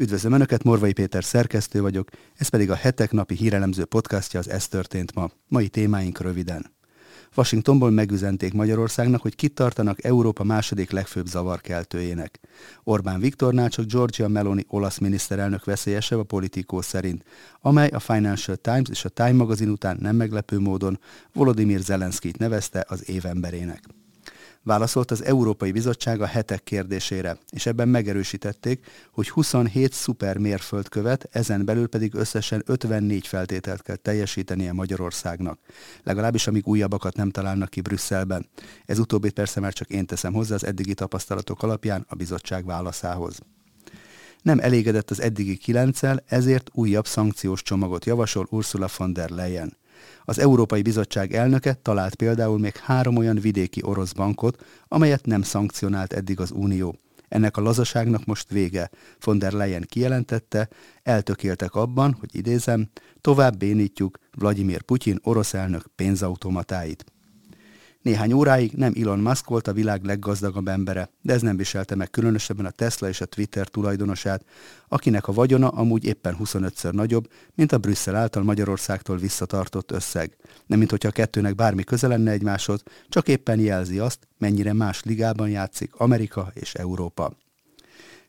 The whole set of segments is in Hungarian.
Üdvözlöm Önöket, Morvai Péter szerkesztő vagyok, ez pedig a hetek napi hírelemző podcastja az Ez történt ma. Mai témáink röviden. Washingtonból megüzenték Magyarországnak, hogy kitartanak Európa második legfőbb zavarkeltőjének. Orbán Viktornál csak Georgia Meloni olasz miniszterelnök veszélyesebb a politikó szerint, amely a Financial Times és a Time magazin után nem meglepő módon Volodymyr Zelenszkit nevezte az évemberének válaszolt az Európai Bizottság a hetek kérdésére, és ebben megerősítették, hogy 27 szuper mérföldkövet, ezen belül pedig összesen 54 feltételt kell teljesítenie Magyarországnak. Legalábbis amíg újabbakat nem találnak ki Brüsszelben. Ez utóbbit persze már csak én teszem hozzá az eddigi tapasztalatok alapján a bizottság válaszához nem elégedett az eddigi kilencel, ezért újabb szankciós csomagot javasol Ursula von der Leyen. Az Európai Bizottság elnöke talált például még három olyan vidéki orosz bankot, amelyet nem szankcionált eddig az Unió. Ennek a lazaságnak most vége. Von der Leyen kijelentette, eltökéltek abban, hogy idézem, tovább bénítjuk Vladimir Putyin orosz elnök pénzautomatáit. Néhány óráig nem Elon Musk volt a világ leggazdagabb embere, de ez nem viselte meg különösebben a Tesla és a Twitter tulajdonosát, akinek a vagyona amúgy éppen 25-ször nagyobb, mint a Brüsszel által Magyarországtól visszatartott összeg. Nem mint a kettőnek bármi köze lenne egymáshoz, csak éppen jelzi azt, mennyire más ligában játszik Amerika és Európa.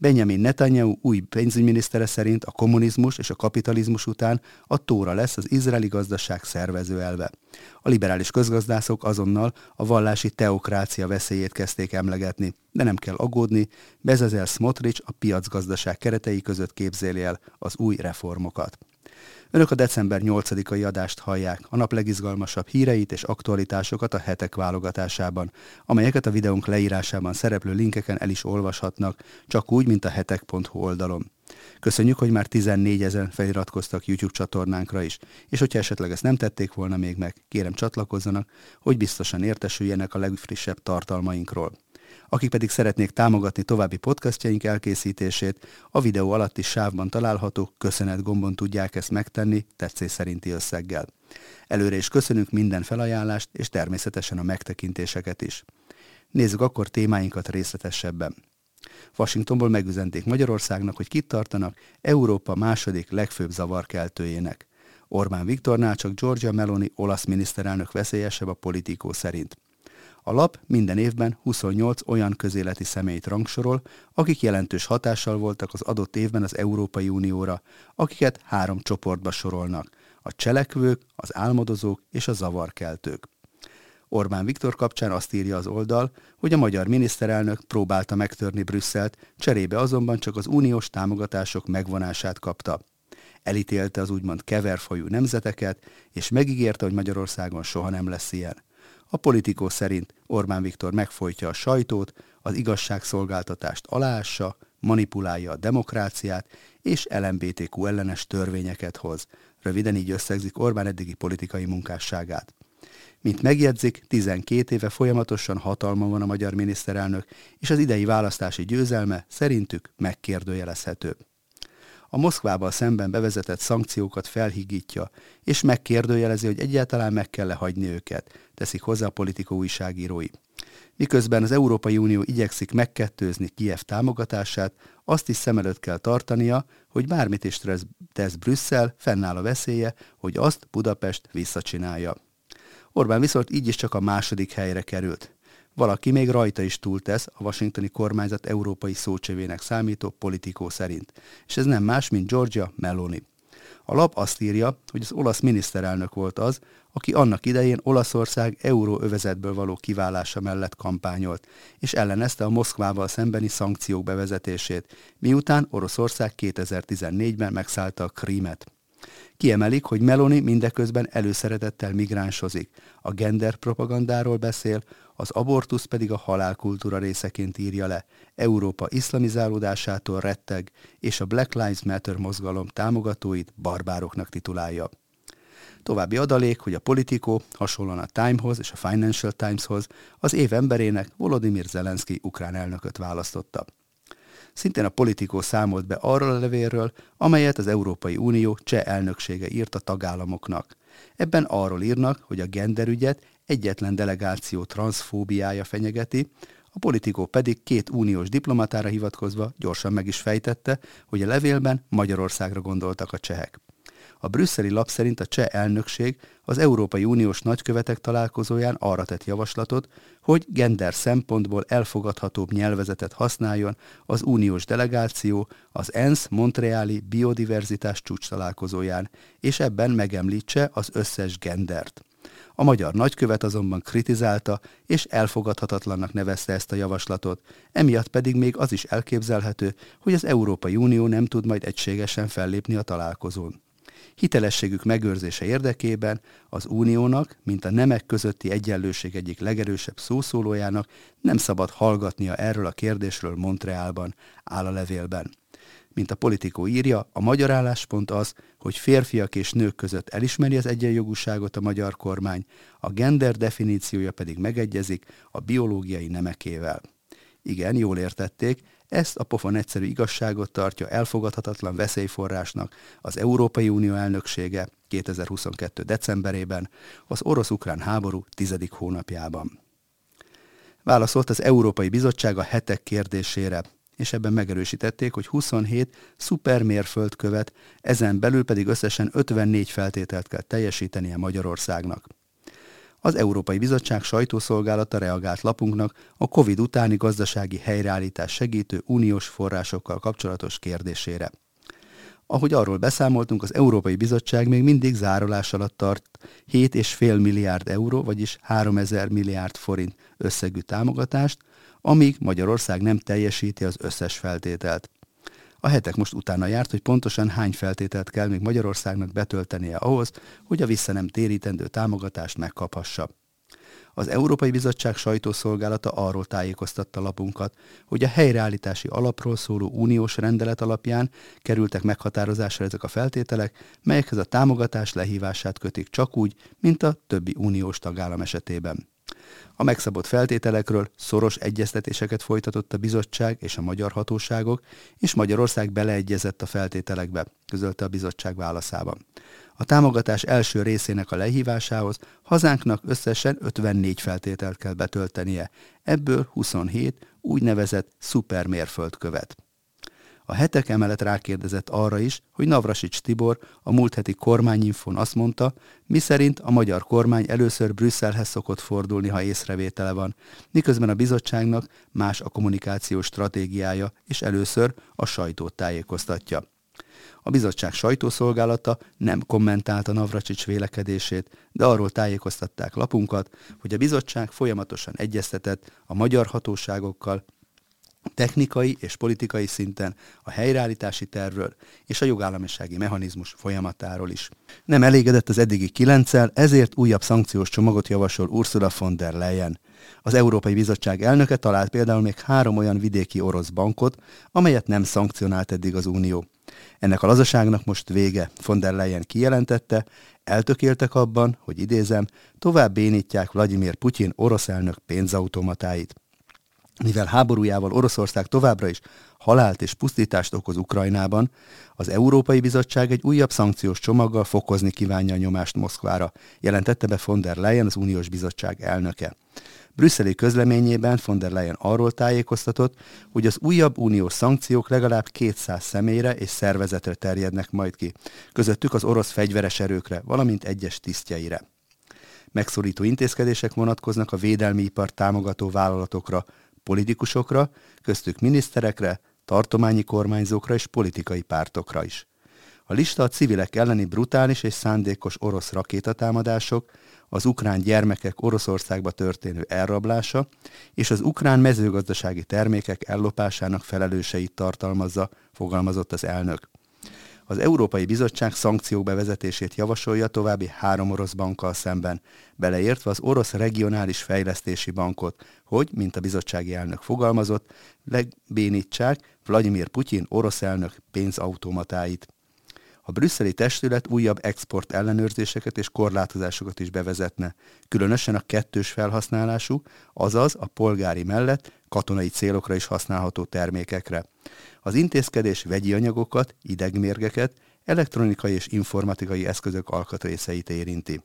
Benjamin Netanyahu új pénzügyminisztere szerint a kommunizmus és a kapitalizmus után a tóra lesz az izraeli gazdaság szervező elve. A liberális közgazdászok azonnal a vallási teokrácia veszélyét kezdték emlegetni, de nem kell aggódni, Bezezel Smotrich a piacgazdaság keretei között képzeli el az új reformokat. Önök a december 8-ai adást hallják, a nap legizgalmasabb híreit és aktualitásokat a hetek válogatásában, amelyeket a videónk leírásában szereplő linkeken el is olvashatnak, csak úgy, mint a hetek.hu oldalon. Köszönjük, hogy már 14 ezen feliratkoztak YouTube csatornánkra is, és hogyha esetleg ezt nem tették volna még meg, kérem csatlakozzanak, hogy biztosan értesüljenek a legfrissebb tartalmainkról. Akik pedig szeretnék támogatni további podcastjaink elkészítését, a videó alatti sávban található köszönet gombon tudják ezt megtenni tetszés szerinti összeggel. Előre is köszönünk minden felajánlást, és természetesen a megtekintéseket is. Nézzük akkor témáinkat részletesebben. Washingtonból megüzenték Magyarországnak, hogy kitartanak Európa második legfőbb zavarkeltőjének. Orbán Viktornál csak Georgia Meloni olasz miniszterelnök veszélyesebb a politikó szerint. A lap minden évben 28 olyan közéleti személyt rangsorol, akik jelentős hatással voltak az adott évben az Európai Unióra, akiket három csoportba sorolnak, a cselekvők, az álmodozók és a zavarkeltők. Orbán Viktor kapcsán azt írja az oldal, hogy a magyar miniszterelnök próbálta megtörni Brüsszelt, cserébe azonban csak az uniós támogatások megvonását kapta. Elítélte az úgymond keverfajú nemzeteket, és megígérte, hogy Magyarországon soha nem lesz ilyen. A politikó szerint Orbán Viktor megfojtja a sajtót, az igazságszolgáltatást aláássa, manipulálja a demokráciát, és LMBTQ ellenes törvényeket hoz. Röviden így összegzik Orbán eddigi politikai munkásságát. Mint megjegyzik, 12 éve folyamatosan hatalma van a magyar miniszterelnök, és az idei választási győzelme szerintük megkérdőjelezhető a Moszkvával szemben bevezetett szankciókat felhigítja, és megkérdőjelezi, hogy egyáltalán meg kell hagyni őket, teszik hozzá a politikó újságírói. Miközben az Európai Unió igyekszik megkettőzni Kiev támogatását, azt is szem előtt kell tartania, hogy bármit is tesz Brüsszel, fennáll a veszélye, hogy azt Budapest visszacsinálja. Orbán viszont így is csak a második helyre került. Valaki még rajta is túltesz a washingtoni kormányzat európai szócsevének számító politikó szerint, és ez nem más, mint Georgia Meloni. A lap azt írja, hogy az olasz miniszterelnök volt az, aki annak idején Olaszország euróövezetből való kiválása mellett kampányolt, és ellenezte a Moszkvával szembeni szankciók bevezetését, miután Oroszország 2014-ben megszállta a Krímet. Kiemelik, hogy Meloni mindeközben előszeretettel migránsozik, a gender propagandáról beszél, az abortusz pedig a halálkultúra részeként írja le, Európa iszlamizálódásától retteg, és a Black Lives Matter mozgalom támogatóit barbároknak titulálja. További adalék, hogy a Politico hasonlóan a Timehoz és a Financial Timeshoz az év emberének Volodymyr Zelenszky ukrán elnököt választotta. Szintén a Politico számolt be arról a levélről, amelyet az Európai Unió cseh elnöksége írt a tagállamoknak. Ebben arról írnak, hogy a genderügyet egyetlen delegáció transzfóbiája fenyegeti, A politikó pedig két uniós diplomatára hivatkozva gyorsan meg is fejtette, hogy a levélben Magyarországra gondoltak a csehek. A brüsszeli lap szerint a cseh elnökség az Európai Uniós nagykövetek találkozóján arra tett javaslatot, hogy gender szempontból elfogadhatóbb nyelvezetet használjon az uniós delegáció az ENSZ Montreali biodiverzitás csúcs találkozóján, és ebben megemlítse az összes gendert. A magyar nagykövet azonban kritizálta és elfogadhatatlannak nevezte ezt a javaslatot, emiatt pedig még az is elképzelhető, hogy az Európai Unió nem tud majd egységesen fellépni a találkozón. Hitelességük megőrzése érdekében az uniónak, mint a nemek közötti egyenlőség egyik legerősebb szószólójának nem szabad hallgatnia erről a kérdésről Montrealban, áll a levélben. Mint a politikó írja, a magyar álláspont az, hogy férfiak és nők között elismeri az egyenjogúságot a magyar kormány, a gender definíciója pedig megegyezik a biológiai nemekével. Igen, jól értették, ezt a pofon egyszerű igazságot tartja elfogadhatatlan veszélyforrásnak az Európai Unió elnöksége 2022. decemberében, az orosz-ukrán háború tizedik hónapjában. Válaszolt az Európai Bizottság a hetek kérdésére, és ebben megerősítették, hogy 27 szupermérföldkövet, ezen belül pedig összesen 54 feltételt kell teljesítenie Magyarországnak. Az Európai Bizottság sajtószolgálata reagált lapunknak a COVID utáni gazdasági helyreállítás segítő uniós forrásokkal kapcsolatos kérdésére. Ahogy arról beszámoltunk, az Európai Bizottság még mindig zárolás alatt tart 7,5 milliárd euró, vagyis 3000 milliárd forint összegű támogatást, amíg Magyarország nem teljesíti az összes feltételt. A hetek most utána járt, hogy pontosan hány feltételt kell még Magyarországnak betöltenie ahhoz, hogy a vissza nem térítendő támogatást megkaphassa. Az Európai Bizottság sajtószolgálata arról tájékoztatta lapunkat, hogy a helyreállítási alapról szóló uniós rendelet alapján kerültek meghatározásra ezek a feltételek, melyekhez a támogatás lehívását kötik csak úgy, mint a többi uniós tagállam esetében. A megszabott feltételekről szoros egyeztetéseket folytatott a bizottság és a magyar hatóságok, és Magyarország beleegyezett a feltételekbe, közölte a bizottság válaszában. A támogatás első részének a lehívásához hazánknak összesen 54 feltételt kell betöltenie, ebből 27 úgynevezett szupermérföldkövet. A hetek emellett rákérdezett arra is, hogy Navrasics Tibor a múlt heti kormányinfon azt mondta, miszerint a magyar kormány először Brüsszelhez szokott fordulni, ha észrevétele van, miközben a bizottságnak más a kommunikációs stratégiája, és először a sajtót tájékoztatja. A bizottság sajtószolgálata nem kommentálta Navracsics vélekedését, de arról tájékoztatták lapunkat, hogy a bizottság folyamatosan egyeztetett a magyar hatóságokkal technikai és politikai szinten a helyreállítási tervről és a jogállamisági mechanizmus folyamatáról is. Nem elégedett az eddigi kilenccel, ezért újabb szankciós csomagot javasol Ursula von der Leyen. Az Európai Bizottság elnöke talált például még három olyan vidéki orosz bankot, amelyet nem szankcionált eddig az Unió. Ennek a lazaságnak most vége, von der Leyen kijelentette, eltökéltek abban, hogy idézem, tovább bénítják Vladimir Putyin orosz elnök pénzautomatáit mivel háborújával Oroszország továbbra is halált és pusztítást okoz Ukrajnában, az Európai Bizottság egy újabb szankciós csomaggal fokozni kívánja a nyomást Moszkvára, jelentette be von der Leyen, az Uniós Bizottság elnöke. Brüsszeli közleményében von der Leyen arról tájékoztatott, hogy az újabb uniós szankciók legalább 200 személyre és szervezetre terjednek majd ki, közöttük az orosz fegyveres erőkre, valamint egyes tisztjeire. Megszorító intézkedések vonatkoznak a védelmi ipar támogató vállalatokra, politikusokra, köztük miniszterekre, tartományi kormányzókra és politikai pártokra is. A lista a civilek elleni brutális és szándékos orosz rakétatámadások, az ukrán gyermekek Oroszországba történő elrablása és az ukrán mezőgazdasági termékek ellopásának felelőseit tartalmazza, fogalmazott az elnök. Az Európai Bizottság szankciók bevezetését javasolja további három orosz bankkal szemben, beleértve az orosz regionális fejlesztési bankot, hogy, mint a bizottsági elnök fogalmazott, legbénítsák Vladimir Putyin orosz elnök pénzautomatáit. A brüsszeli testület újabb export ellenőrzéseket és korlátozásokat is bevezetne, különösen a kettős felhasználású, azaz a polgári mellett katonai célokra is használható termékekre. Az intézkedés vegyi anyagokat, idegmérgeket, elektronikai és informatikai eszközök alkatrészeit érinti.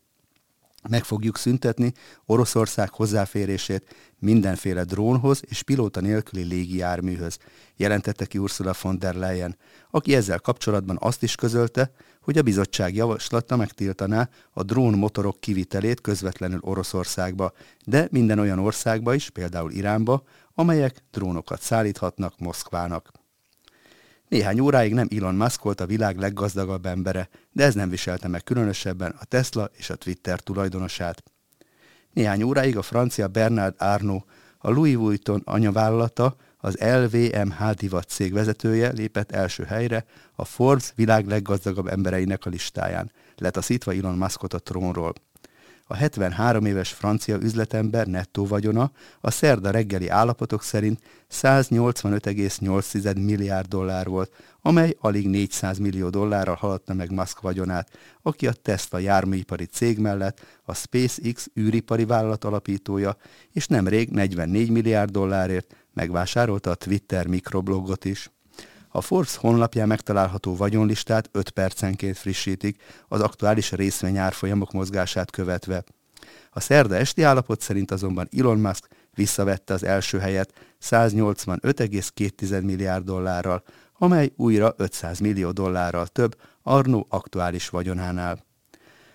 Meg fogjuk szüntetni Oroszország hozzáférését mindenféle drónhoz és pilóta nélküli légijárműhöz, jelentette ki Ursula von der Leyen, aki ezzel kapcsolatban azt is közölte, hogy a bizottság javaslata megtiltaná a drón motorok kivitelét közvetlenül Oroszországba, de minden olyan országba is, például Iránba, amelyek drónokat szállíthatnak Moszkvának. Néhány óráig nem Elon Musk volt a világ leggazdagabb embere, de ez nem viselte meg különösebben a Tesla és a Twitter tulajdonosát. Néhány óráig a francia Bernard Arnault, a Louis Vuitton anyavállalata, az LVMH divat cég vezetője lépett első helyre a Forbes világ leggazdagabb embereinek a listáján, letaszítva Elon Muskot a trónról a 73 éves francia üzletember nettó vagyona a szerda reggeli állapotok szerint 185,8 milliárd dollár volt, amely alig 400 millió dollárral haladta meg Musk vagyonát, aki a Tesla járműipari cég mellett a SpaceX űripari vállalat alapítója, és nemrég 44 milliárd dollárért megvásárolta a Twitter mikroblogot is. A Forbes honlapján megtalálható vagyonlistát 5 percenként frissítik, az aktuális részvényárfolyamok mozgását követve. A szerda esti állapot szerint azonban Elon Musk visszavette az első helyet 185,2 milliárd dollárral, amely újra 500 millió dollárral több Arno aktuális vagyonánál.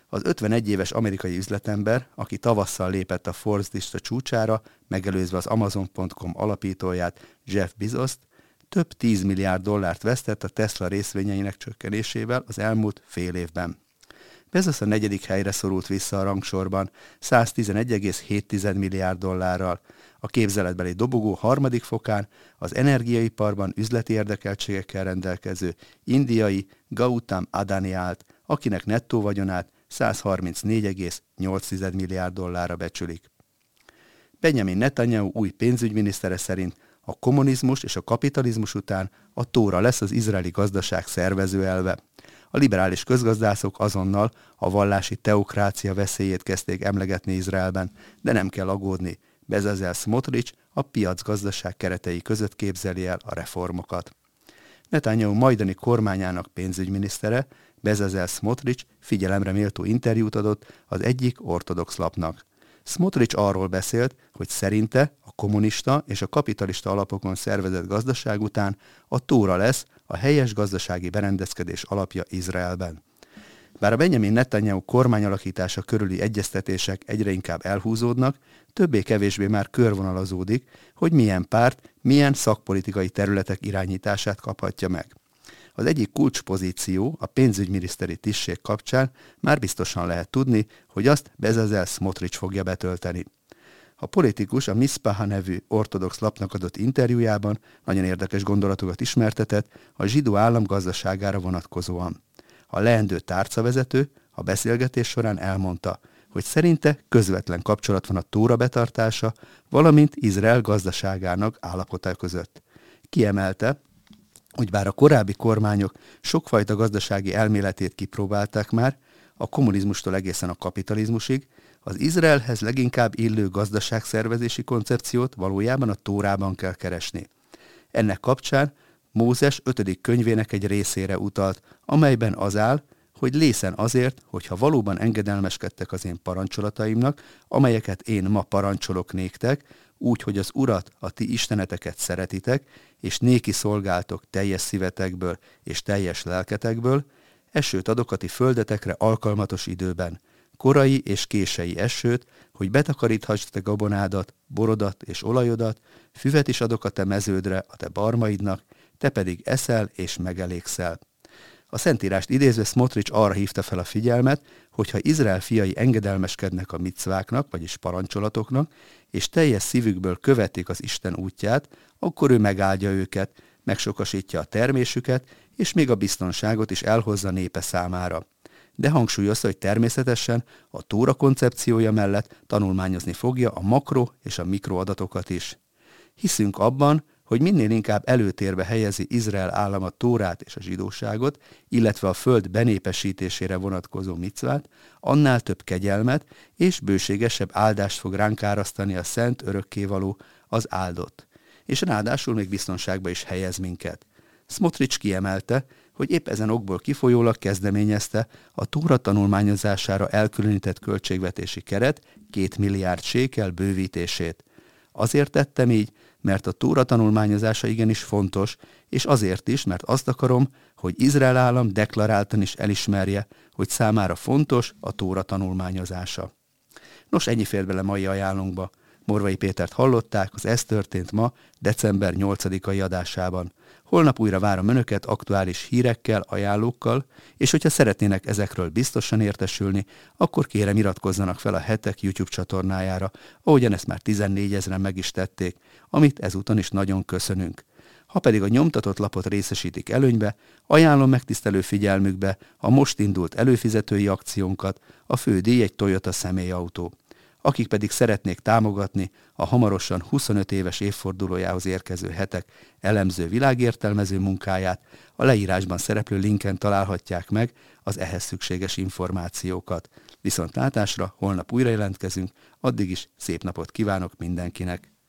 Az 51 éves amerikai üzletember, aki tavasszal lépett a Forbes lista csúcsára, megelőzve az Amazon.com alapítóját Jeff Bezos-t, több 10 milliárd dollárt vesztett a Tesla részvényeinek csökkenésével az elmúlt fél évben. Bezos a negyedik helyre szorult vissza a rangsorban 111,7 milliárd dollárral. A képzeletbeli dobogó harmadik fokán az energiaiparban üzleti érdekeltségekkel rendelkező indiai Gautam Adani állt, akinek nettó vagyonát 134,8 milliárd dollárra becsülik. Benjamin Netanyahu új pénzügyminisztere szerint a kommunizmus és a kapitalizmus után a tóra lesz az izraeli gazdaság szervező elve. A liberális közgazdászok azonnal a vallási teokrácia veszélyét kezdték emlegetni Izraelben, de nem kell aggódni. Bezezel Smotrich a piacgazdaság keretei között képzeli el a reformokat. Netanyahu majdani kormányának pénzügyminisztere, Bezezel Smotrich figyelemre méltó interjút adott az egyik ortodox lapnak. Smotrich arról beszélt, hogy szerinte a kommunista és a kapitalista alapokon szervezett gazdaság után a tóra lesz a helyes gazdasági berendezkedés alapja Izraelben. Bár a Benjamin Netanyahu kormányalakítása körüli egyeztetések egyre inkább elhúzódnak, többé-kevésbé már körvonalazódik, hogy milyen párt, milyen szakpolitikai területek irányítását kaphatja meg. Az egyik kulcspozíció a pénzügyminiszteri tisztség kapcsán már biztosan lehet tudni, hogy azt Bezezel Smotrich fogja betölteni. A politikus a Mispaha nevű ortodox lapnak adott interjújában nagyon érdekes gondolatokat ismertetett a zsidó állam gazdaságára vonatkozóan. A leendő tárcavezető a beszélgetés során elmondta, hogy szerinte közvetlen kapcsolat van a tóra betartása, valamint Izrael gazdaságának állapota között. Kiemelte, hogy bár a korábbi kormányok sokfajta gazdasági elméletét kipróbálták már, a kommunizmustól egészen a kapitalizmusig, az Izraelhez leginkább illő gazdaságszervezési koncepciót valójában a Tórában kell keresni. Ennek kapcsán Mózes ötödik könyvének egy részére utalt, amelyben az áll, hogy lészen azért, hogyha valóban engedelmeskedtek az én parancsolataimnak, amelyeket én ma parancsolok néktek, úgy, hogy az Urat, a ti isteneteket szeretitek, és néki szolgáltok teljes szívetekből és teljes lelketekből, esőt adok a ti földetekre alkalmatos időben, korai és kései esőt, hogy betakaríthass te gabonádat, borodat és olajodat, füvet is adok a te meződre, a te barmaidnak, te pedig eszel és megelégszel. A Szentírást idézve Smotrich arra hívta fel a figyelmet, hogy ha Izrael fiai engedelmeskednek a micváknak, vagyis parancsolatoknak, és teljes szívükből követik az Isten útját, akkor ő megáldja őket, megsokasítja a termésüket, és még a biztonságot is elhozza népe számára. De hangsúlyozta, hogy természetesen a Tóra koncepciója mellett tanulmányozni fogja a makro és a mikroadatokat is. Hiszünk abban, hogy minél inkább előtérbe helyezi Izrael állam a Tórát és a zsidóságot, illetve a föld benépesítésére vonatkozó micvát, annál több kegyelmet és bőségesebb áldást fog ránk árasztani a szent örökkévaló, az áldott. És ráadásul még biztonságba is helyez minket. Smotrich kiemelte, hogy épp ezen okból kifolyólag kezdeményezte a túra tanulmányozására elkülönített költségvetési keret 2 milliárd sékel bővítését. Azért tettem így, mert a túra tanulmányozása igenis fontos, és azért is, mert azt akarom, hogy Izrael állam deklaráltan is elismerje, hogy számára fontos a tóra tanulmányozása. Nos, ennyi fér bele mai ajánlónkba. Morvai Pétert hallották, az Ez történt ma, december 8-ai adásában. Holnap újra várom Önöket aktuális hírekkel, ajánlókkal, és hogyha szeretnének ezekről biztosan értesülni, akkor kérem iratkozzanak fel a Hetek YouTube csatornájára, ahogyan ezt már 14 ezeren meg is tették, amit ezúton is nagyon köszönünk. Ha pedig a nyomtatott lapot részesítik előnybe, ajánlom megtisztelő figyelmükbe a most indult előfizetői akciónkat, a fő díj egy Toyota személyautó akik pedig szeretnék támogatni a hamarosan 25 éves évfordulójához érkező hetek elemző világértelmező munkáját, a leírásban szereplő linken találhatják meg az ehhez szükséges információkat. Viszont látásra holnap újra jelentkezünk, addig is szép napot kívánok mindenkinek!